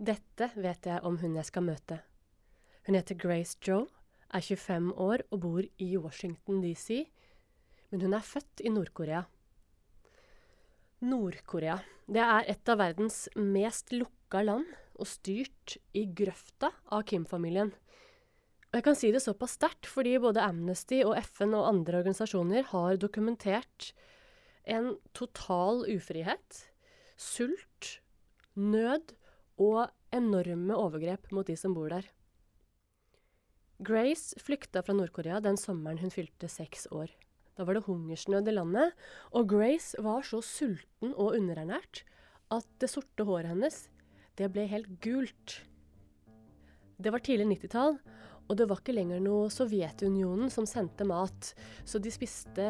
Dette vet jeg om hun jeg skal møte. Hun heter Grace Joe, er 25 år og bor i Washington DC, men hun er født i Nord-Korea. Nord-Korea, er et av verdens mest lukka land, og styrt i grøfta av Kim-familien. Og jeg kan si det såpass sterkt fordi både Amnesty og FN og andre organisasjoner har dokumentert en total ufrihet, sult, nød og enorme overgrep mot de som bor der. Grace flykta fra Nord-Korea den sommeren hun fylte seks år. Da var det hungersnød i landet, og Grace var så sulten og underernært at det sorte håret hennes, det ble helt gult. Det var tidlig 90-tall, og det var ikke lenger noe Sovjetunionen som sendte mat, så de spiste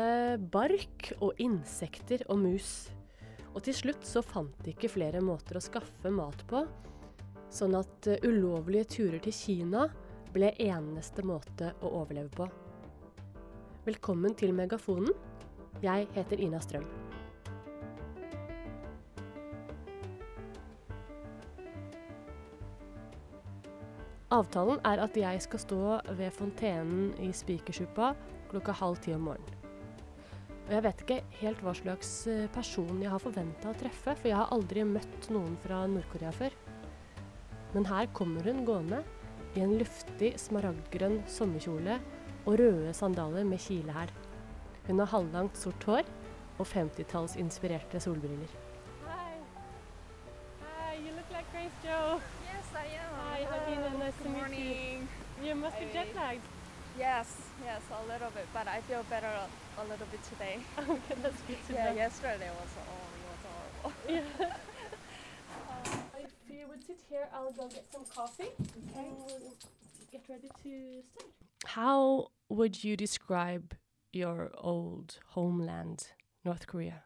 bark og insekter og mus. Og til slutt så fant de ikke flere måter å skaffe mat på, sånn at uh, ulovlige turer til Kina ble eneste måte å overleve på. Velkommen til Megafonen. Jeg heter Ina Strøm. Avtalen er at jeg skal stå ved fontenen i Spikersuppa klokka halv ti om morgenen. Og jeg vet ikke helt hva slags eh, person jeg har forventa å treffe, for jeg har aldri møtt noen fra Nord-Korea før. Men her kommer hun gående i en luftig smaragdgrønn sommerkjole og røde sandaler med kilehæl. Hun har halvlangt sort hår og 50-tallsinspirerte solbriller. Hi. Hi, you look like Grace Joe. Yes, I am. Hi, Hadina, nice to Good meet you. morning. You must be Hi. jet lagged. Yes, yes, a little bit, but I feel better a, a little bit today. Oh, okay, that's good to Yeah, know. yesterday was oh, it was horrible. Yeah. if you would sit here, I'll go get some coffee and we'll mm. get ready to start. How would you describe your old homeland, North Korea?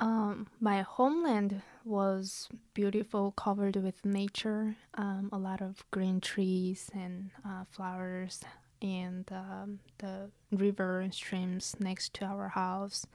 Um, my homeland was beautiful, covered with nature, um, a lot of green trees and uh, flowers, and um, the river and streams next to our house.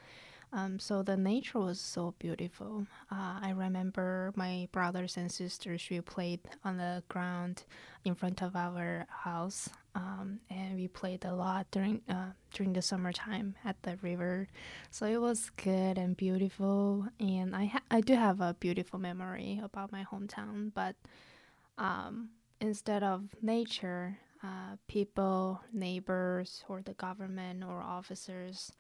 Um, so the nature was so beautiful. Uh, I remember my brothers and sisters. We played on the ground in front of our house, um, and we played a lot during uh, during the summertime at the river. So it was good and beautiful, and I ha- I do have a beautiful memory about my hometown. But um, instead of nature, uh, people, neighbors, or the government or officers,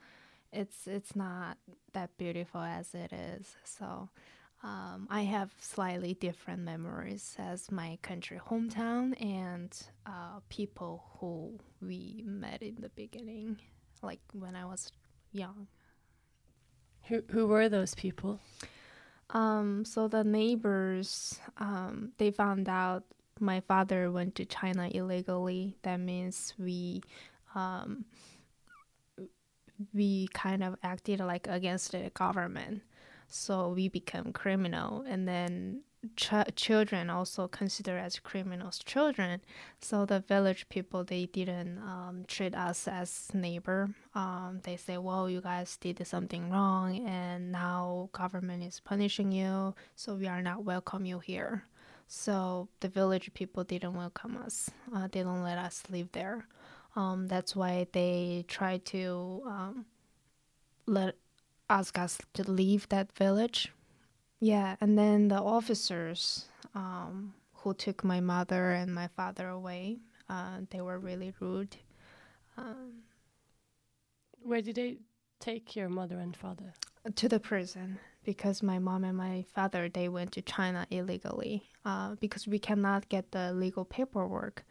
it's it's not that beautiful as it is. So. Um, I have slightly different memories as my country hometown and uh, people who we met in the beginning, like when I was young. Who, who were those people? Um, so the neighbors, um, they found out my father went to China illegally. That means we, um, we kind of acted like against the government. So we become criminal, and then ch- children also considered as criminals children. So the village people they didn't um, treat us as neighbor. Um, they say, well, you guys did something wrong, and now government is punishing you, so we are not welcome you here. So the village people didn't welcome us. Uh, they don't let us live there. Um, that's why they try to um, let ask us to leave that village. Yeah, and then the officers um, who took my mother and my father away, uh, they were really rude. Um, Where did they take your mother and father? to the prison because my mom and my father they went to China illegally uh, because we cannot get the legal paperwork.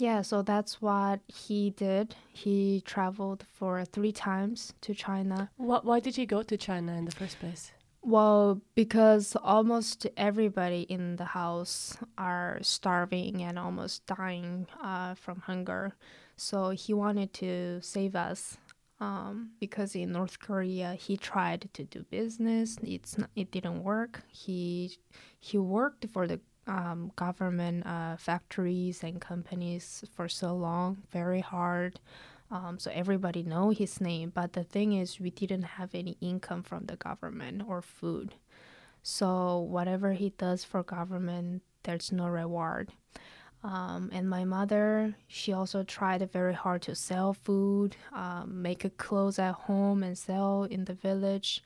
Yeah, so that's what he did. He traveled for three times to China. Wh- why did he go to China in the first place? Well, because almost everybody in the house are starving and almost dying uh, from hunger. So he wanted to save us. Um, because in North Korea he tried to do business, it's not, it didn't work. He he worked for the um, government uh, factories and companies for so long, very hard. Um, so everybody know his name, but the thing is, we didn't have any income from the government or food. So whatever he does for government, there's no reward. Um, and my mother, she also tried very hard to sell food, um, make clothes at home, and sell in the village.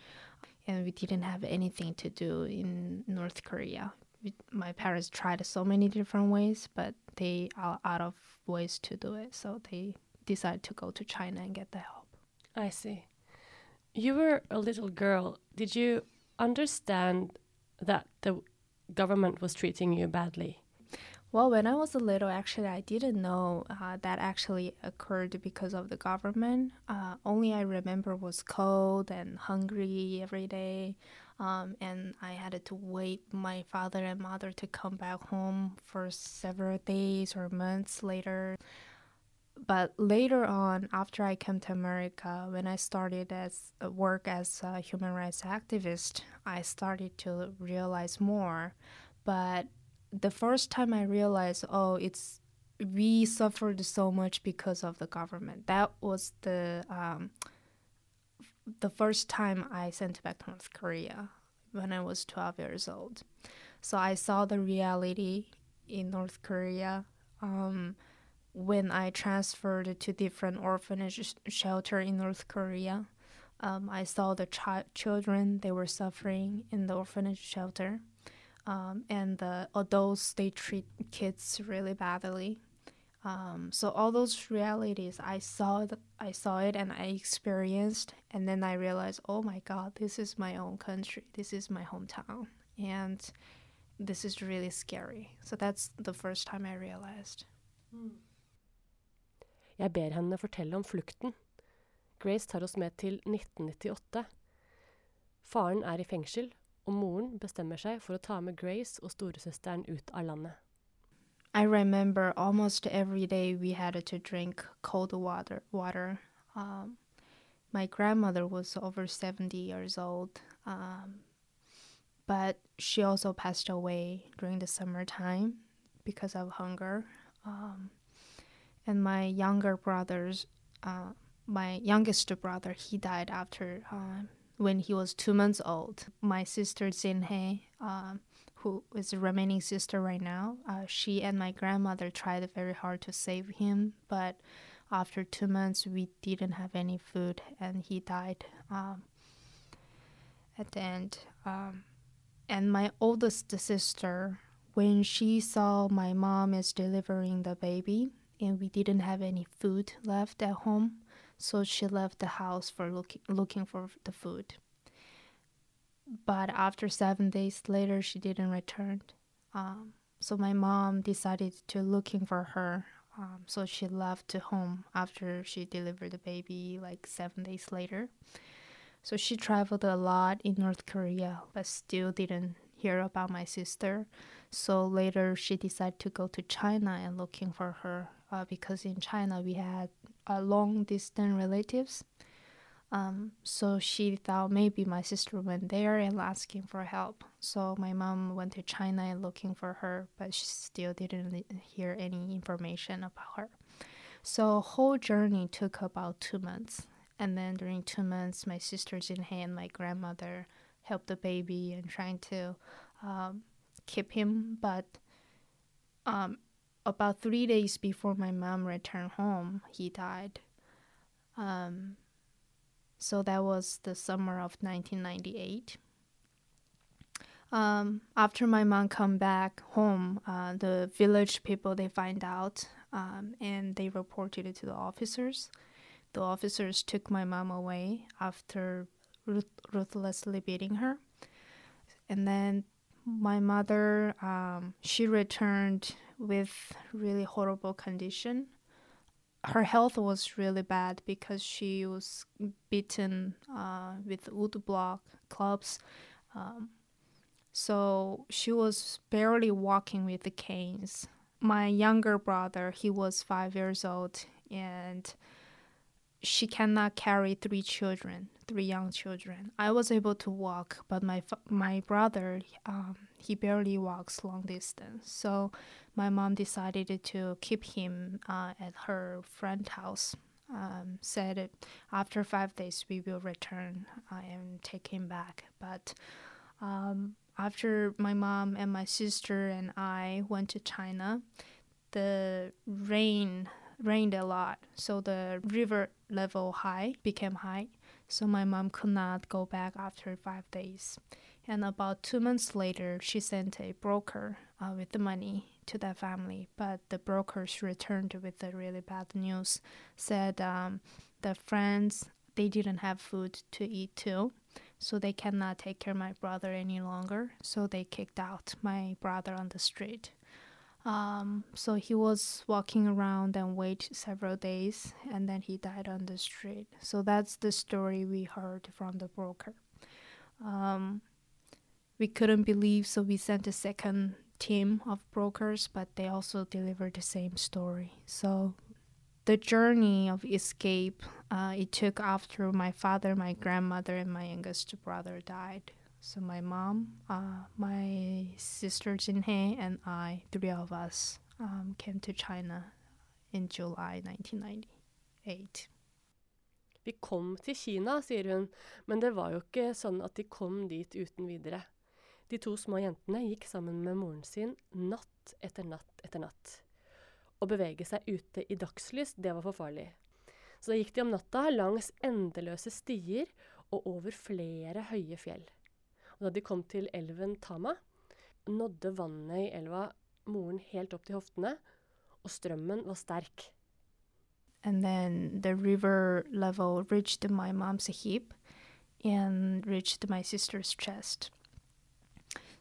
And we didn't have anything to do in North Korea. My parents tried so many different ways, but they are out of ways to do it. So they decided to go to China and get the help. I see. You were a little girl. Did you understand that the government was treating you badly? Well, when I was a little, actually, I didn't know uh, that actually occurred because of the government. Uh, only I remember was cold and hungry every day, um, and I had to wait my father and mother to come back home for several days or months later. But later on, after I came to America, when I started as uh, work as a human rights activist, I started to realize more. But the first time I realized, oh, it's we suffered so much because of the government. That was the um, the first time I sent back to North Korea when I was 12 years old. So I saw the reality in North Korea. Um, when I transferred to different orphanage shelter in North Korea, um, I saw the chi- children they were suffering in the orphanage shelter um, and the adults they treat kids really badly. Um, so all those realities, I saw it, I saw it, and I experienced, and then I realized, oh my God, this is my own country, this is my hometown, and this is really scary. So that's the first time I realized. Jeg ber henne fortelle om flukten. Grace tar oss med til 1998. Faren er i fengsel, og moren bestemmer seg for å ta med Grace og storesøsteren ut av landet. I remember almost every day we had to drink cold water. Water. Um, my grandmother was over 70 years old, um, but she also passed away during the summertime because of hunger. Um, and my younger brothers, uh, my youngest brother, he died after uh, when he was two months old. My sister Jinhye, um, who is the remaining sister right now, uh, she and my grandmother tried very hard to save him, but after two months we didn't have any food and he died um, at the end. Um, and my oldest sister, when she saw my mom is delivering the baby and we didn't have any food left at home, so she left the house for looking looking for the food. But after seven days later, she didn't return. Um, so my mom decided to looking for her. Um, so she left home after she delivered the baby, like seven days later. So she traveled a lot in North Korea, but still didn't hear about my sister. So later she decided to go to China and looking for her uh, because in China we had uh, long distance relatives. Um, so she thought maybe my sister went there and asking for help. So my mom went to China and looking for her, but she still didn't hear any information about her. So whole journey took about two months. And then during two months, my sisters in hand, my grandmother helped the baby and trying to um, keep him. But um, about three days before my mom returned home, he died. Um, so that was the summer of 1998. Um, after my mom come back home, uh, the village people they find out um, and they reported it to the officers. The officers took my mom away after ruth- ruthlessly beating her, and then my mother um, she returned with really horrible condition her health was really bad because she was beaten uh, with wood block clubs um, so she was barely walking with the canes. My younger brother he was five years old and she cannot carry three children, three young children. I was able to walk, but my my brother, um, he barely walks long distance. So my mom decided to keep him uh, at her friend's house. Um, said after five days we will return uh, and take him back. But um, after my mom and my sister and I went to China, the rain rained a lot, so the river level high became high. So my mom could not go back after five days. And about two months later, she sent a broker uh, with the money to that family. But the brokers returned with the really bad news, said um, the friends they didn't have food to eat too, so they cannot take care of my brother any longer. So they kicked out my brother on the street. Um, so he was walking around and wait several days, and then he died on the street. So that's the story we heard from the broker. Um, we couldn't believe, so we sent a second team of brokers, but they also delivered the same story. So the journey of escape uh, it took after my father, my grandmother, and my youngest brother died. So my mom, uh, my sister Jinhei, and I, three of us, um, came to China in July 1998. Vi kom til Kina, sier hun, men det var jo ikke sånn at de kom dit uten videre. De to små jentene gikk sammen med moren sin natt etter natt etter natt. Å bevege seg ute i dagslys, det var for farlig. Så da gikk de om natta langs endeløse stier og over flere høye fjell. Da de kom til elven Tama, nådde vannet i elva moren helt opp til hoftene, og strømmen var sterk. And then the river level reached my mom's hip and reached my sister's chest.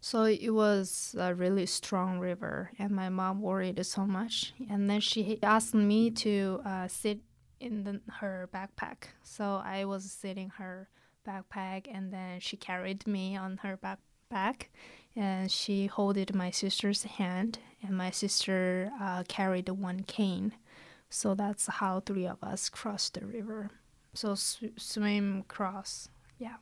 So it was a really strong river, and my mom worried so much. And then she asked me to uh, sit in the, her backpack. So I was sitting her backpack, and then she carried me on her backpack, and she holded my sister's hand, and my sister uh, carried one cane. So that's how three of us crossed the river. So sw- swim, cross, yeah.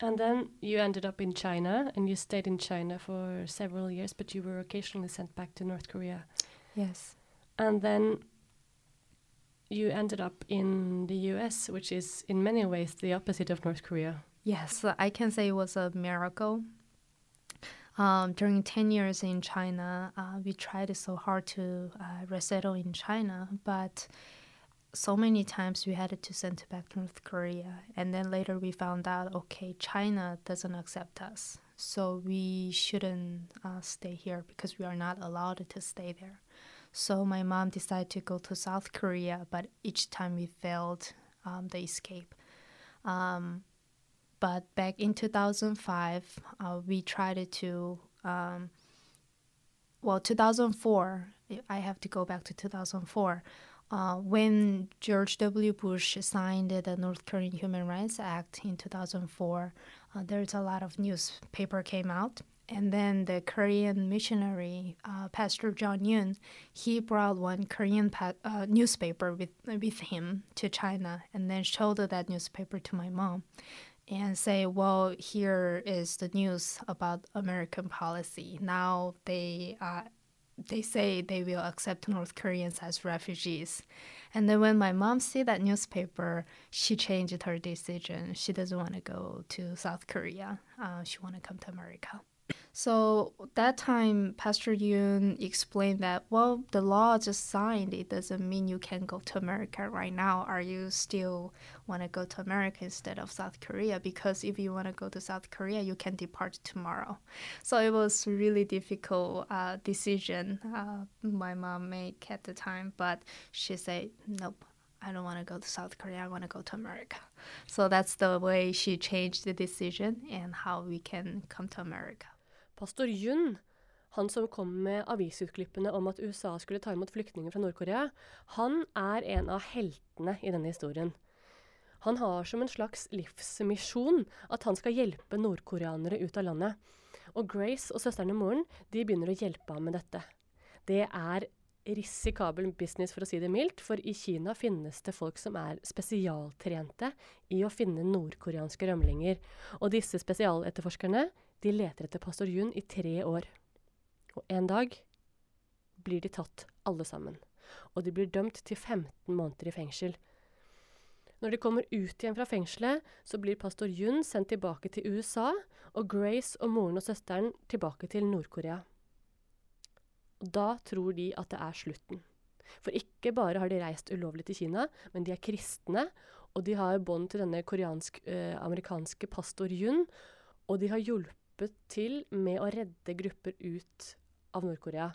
And then you ended up in China, and you stayed in China for several years, but you were occasionally sent back to North Korea. Yes. And then you ended up in the US, which is in many ways the opposite of North Korea. Yes, I can say it was a miracle. Um, during 10 years in China, uh, we tried so hard to uh, resettle in China, but so many times we had to send back to North Korea. And then later we found out, okay, China doesn't accept us. So we shouldn't uh, stay here because we are not allowed to stay there. So my mom decided to go to South Korea, but each time we failed um, the escape. Um, but back in 2005, uh, we tried to, um, well, 2004, I have to go back to 2004. Uh, when George W. Bush signed the North Korean Human Rights Act in 2004, uh, there's a lot of newspaper came out. And then the Korean missionary, uh, Pastor John Yun, he brought one Korean pa- uh, newspaper with, with him to China and then showed that newspaper to my mom and say, well, here is the news about American policy. Now they uh, they say they will accept North Koreans as refugees. And then when my mom see that newspaper, she changed her decision. She doesn't want to go to South Korea. Uh, she want to come to America. So that time, Pastor Yoon explained that, well, the law just signed. It doesn't mean you can go to America right now. Are you still want to go to America instead of South Korea? Because if you want to go to South Korea, you can depart tomorrow. So it was really difficult uh, decision uh, my mom made at the time. But she said, nope, I don't want to go to South Korea. I want to go to America. So that's the way she changed the decision and how we can come to America. Pastor Yun, han som kom med avisutklippene om at USA skulle ta imot flyktninger fra Nord-Korea, han er en av heltene i denne historien. Han har som en slags livsmisjon at han skal hjelpe nordkoreanere ut av landet. Og Grace og søsteren og moren de begynner å hjelpe ham med dette. Det er risikabel business, for å si det mildt, for i Kina finnes det folk som er spesialtrente i å finne nordkoreanske rømlinger. Og disse spesialetterforskerne de leter etter pastor Jun i tre år. Og en dag blir de tatt, alle sammen. Og de blir dømt til 15 måneder i fengsel. Når de kommer ut igjen fra fengselet, så blir pastor Jun sendt tilbake til USA, og Grace og moren og søsteren tilbake til Nord-Korea. Da tror de at det er slutten. For ikke bare har de reist ulovlig til Kina, men de er kristne, og de har bånd til denne koreansk-amerikanske eh, pastor Jun, og de har hjulpet til med å redde grupper ut av Nord-Korea.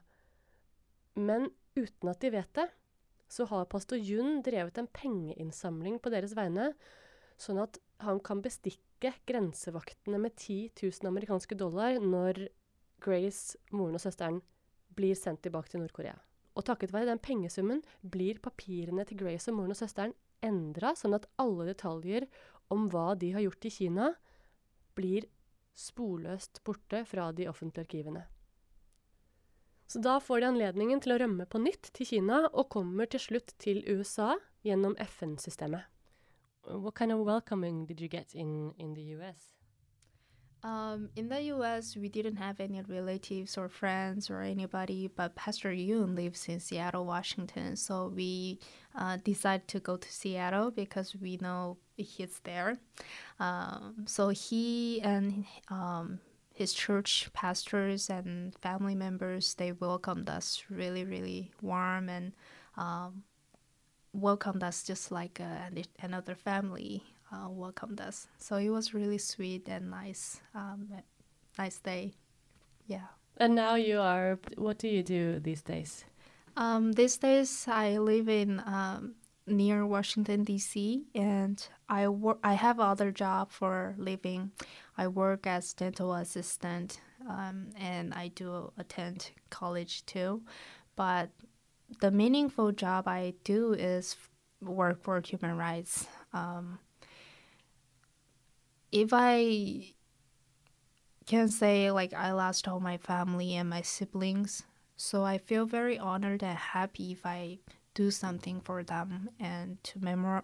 Men uten at de vet det, så har pastor Jun drevet en pengeinnsamling på deres vegne, sånn at han kan bestikke grensevaktene med 10 000 amerikanske dollar når Grace, moren og søsteren, blir sendt tilbake til Nord-Korea. Og takket være den pengesummen blir papirene til Grace og moren og søsteren endra, sånn at alle detaljer om hva de har gjort i Kina, blir sporløst borte fra de offentlige arkivene. Så da får de anledningen til å rømme på nytt til Kina, og kommer til slutt til USA gjennom FN-systemet. What kind of welcoming did you get in, in the US? Um, in the US, we didn't have any relatives or friends or anybody, but Pastor Yoon lives in Seattle, Washington. So we uh, decided to go to Seattle because we know he's there. Um, so he and um, his church pastors and family members, they welcomed us really, really warm and um, welcomed us just like uh, another family uh, welcomed us. So it was really sweet and nice, um, nice day. Yeah. And now you are. What do you do these days? Um, these days I live in um, near Washington D.C. and I work. I have other job for living. I work as dental assistant, um, and I do attend college too. But the meaningful job I do is work for human rights. Um, if I can say like I lost all my family and my siblings, so I feel very honored and happy if I do something for them and to memor-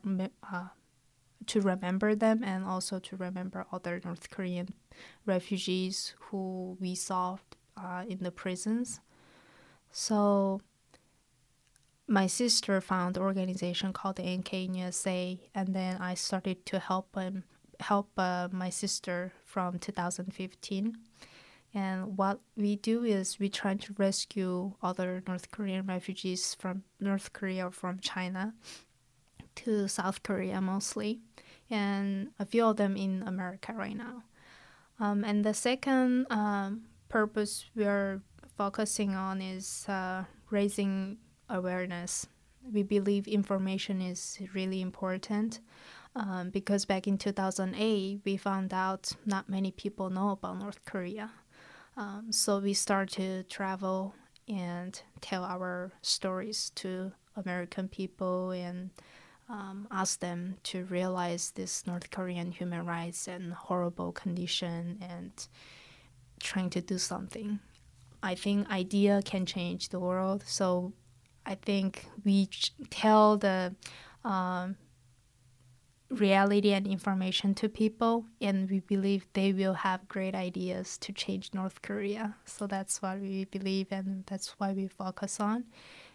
uh, to remember them and also to remember other North Korean refugees who we saw uh, in the prisons. So my sister found an organization called the NK USA, and then I started to help them help uh, my sister from 2015. And what we do is we try to rescue other North Korean refugees from North Korea or from China to South Korea mostly, and a few of them in America right now. Um, and the second um, purpose we're focusing on is uh, raising awareness. We believe information is really important um, because back in 2008 we found out not many people know about North Korea. Um, so we start to travel and tell our stories to American people and um, ask them to realize this North Korean human rights and horrible condition and trying to do something. I think idea can change the world. So I think we tell the um, reality and information to people, and we believe they will have great ideas to change North Korea. So that's what we believe, and that's why we focus on.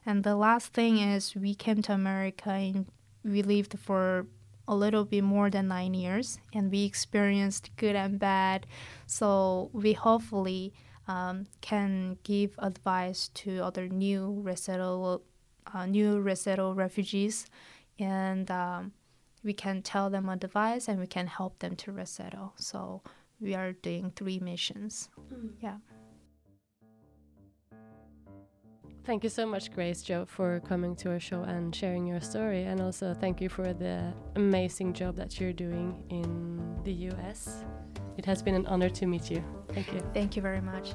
And the last thing is, we came to America and we lived for a little bit more than nine years, and we experienced good and bad. So we hopefully um, can give advice to other new resettle, uh, new resettle refugees, and um, we can tell them a device and we can help them to resettle. So we are doing three missions. Mm. Yeah. Thank you so much, Grace Jo, for coming to our show and sharing your story. And also, thank you for the amazing job that you're doing in the US. It has been an honor to meet you. Thank you. Thank you very much.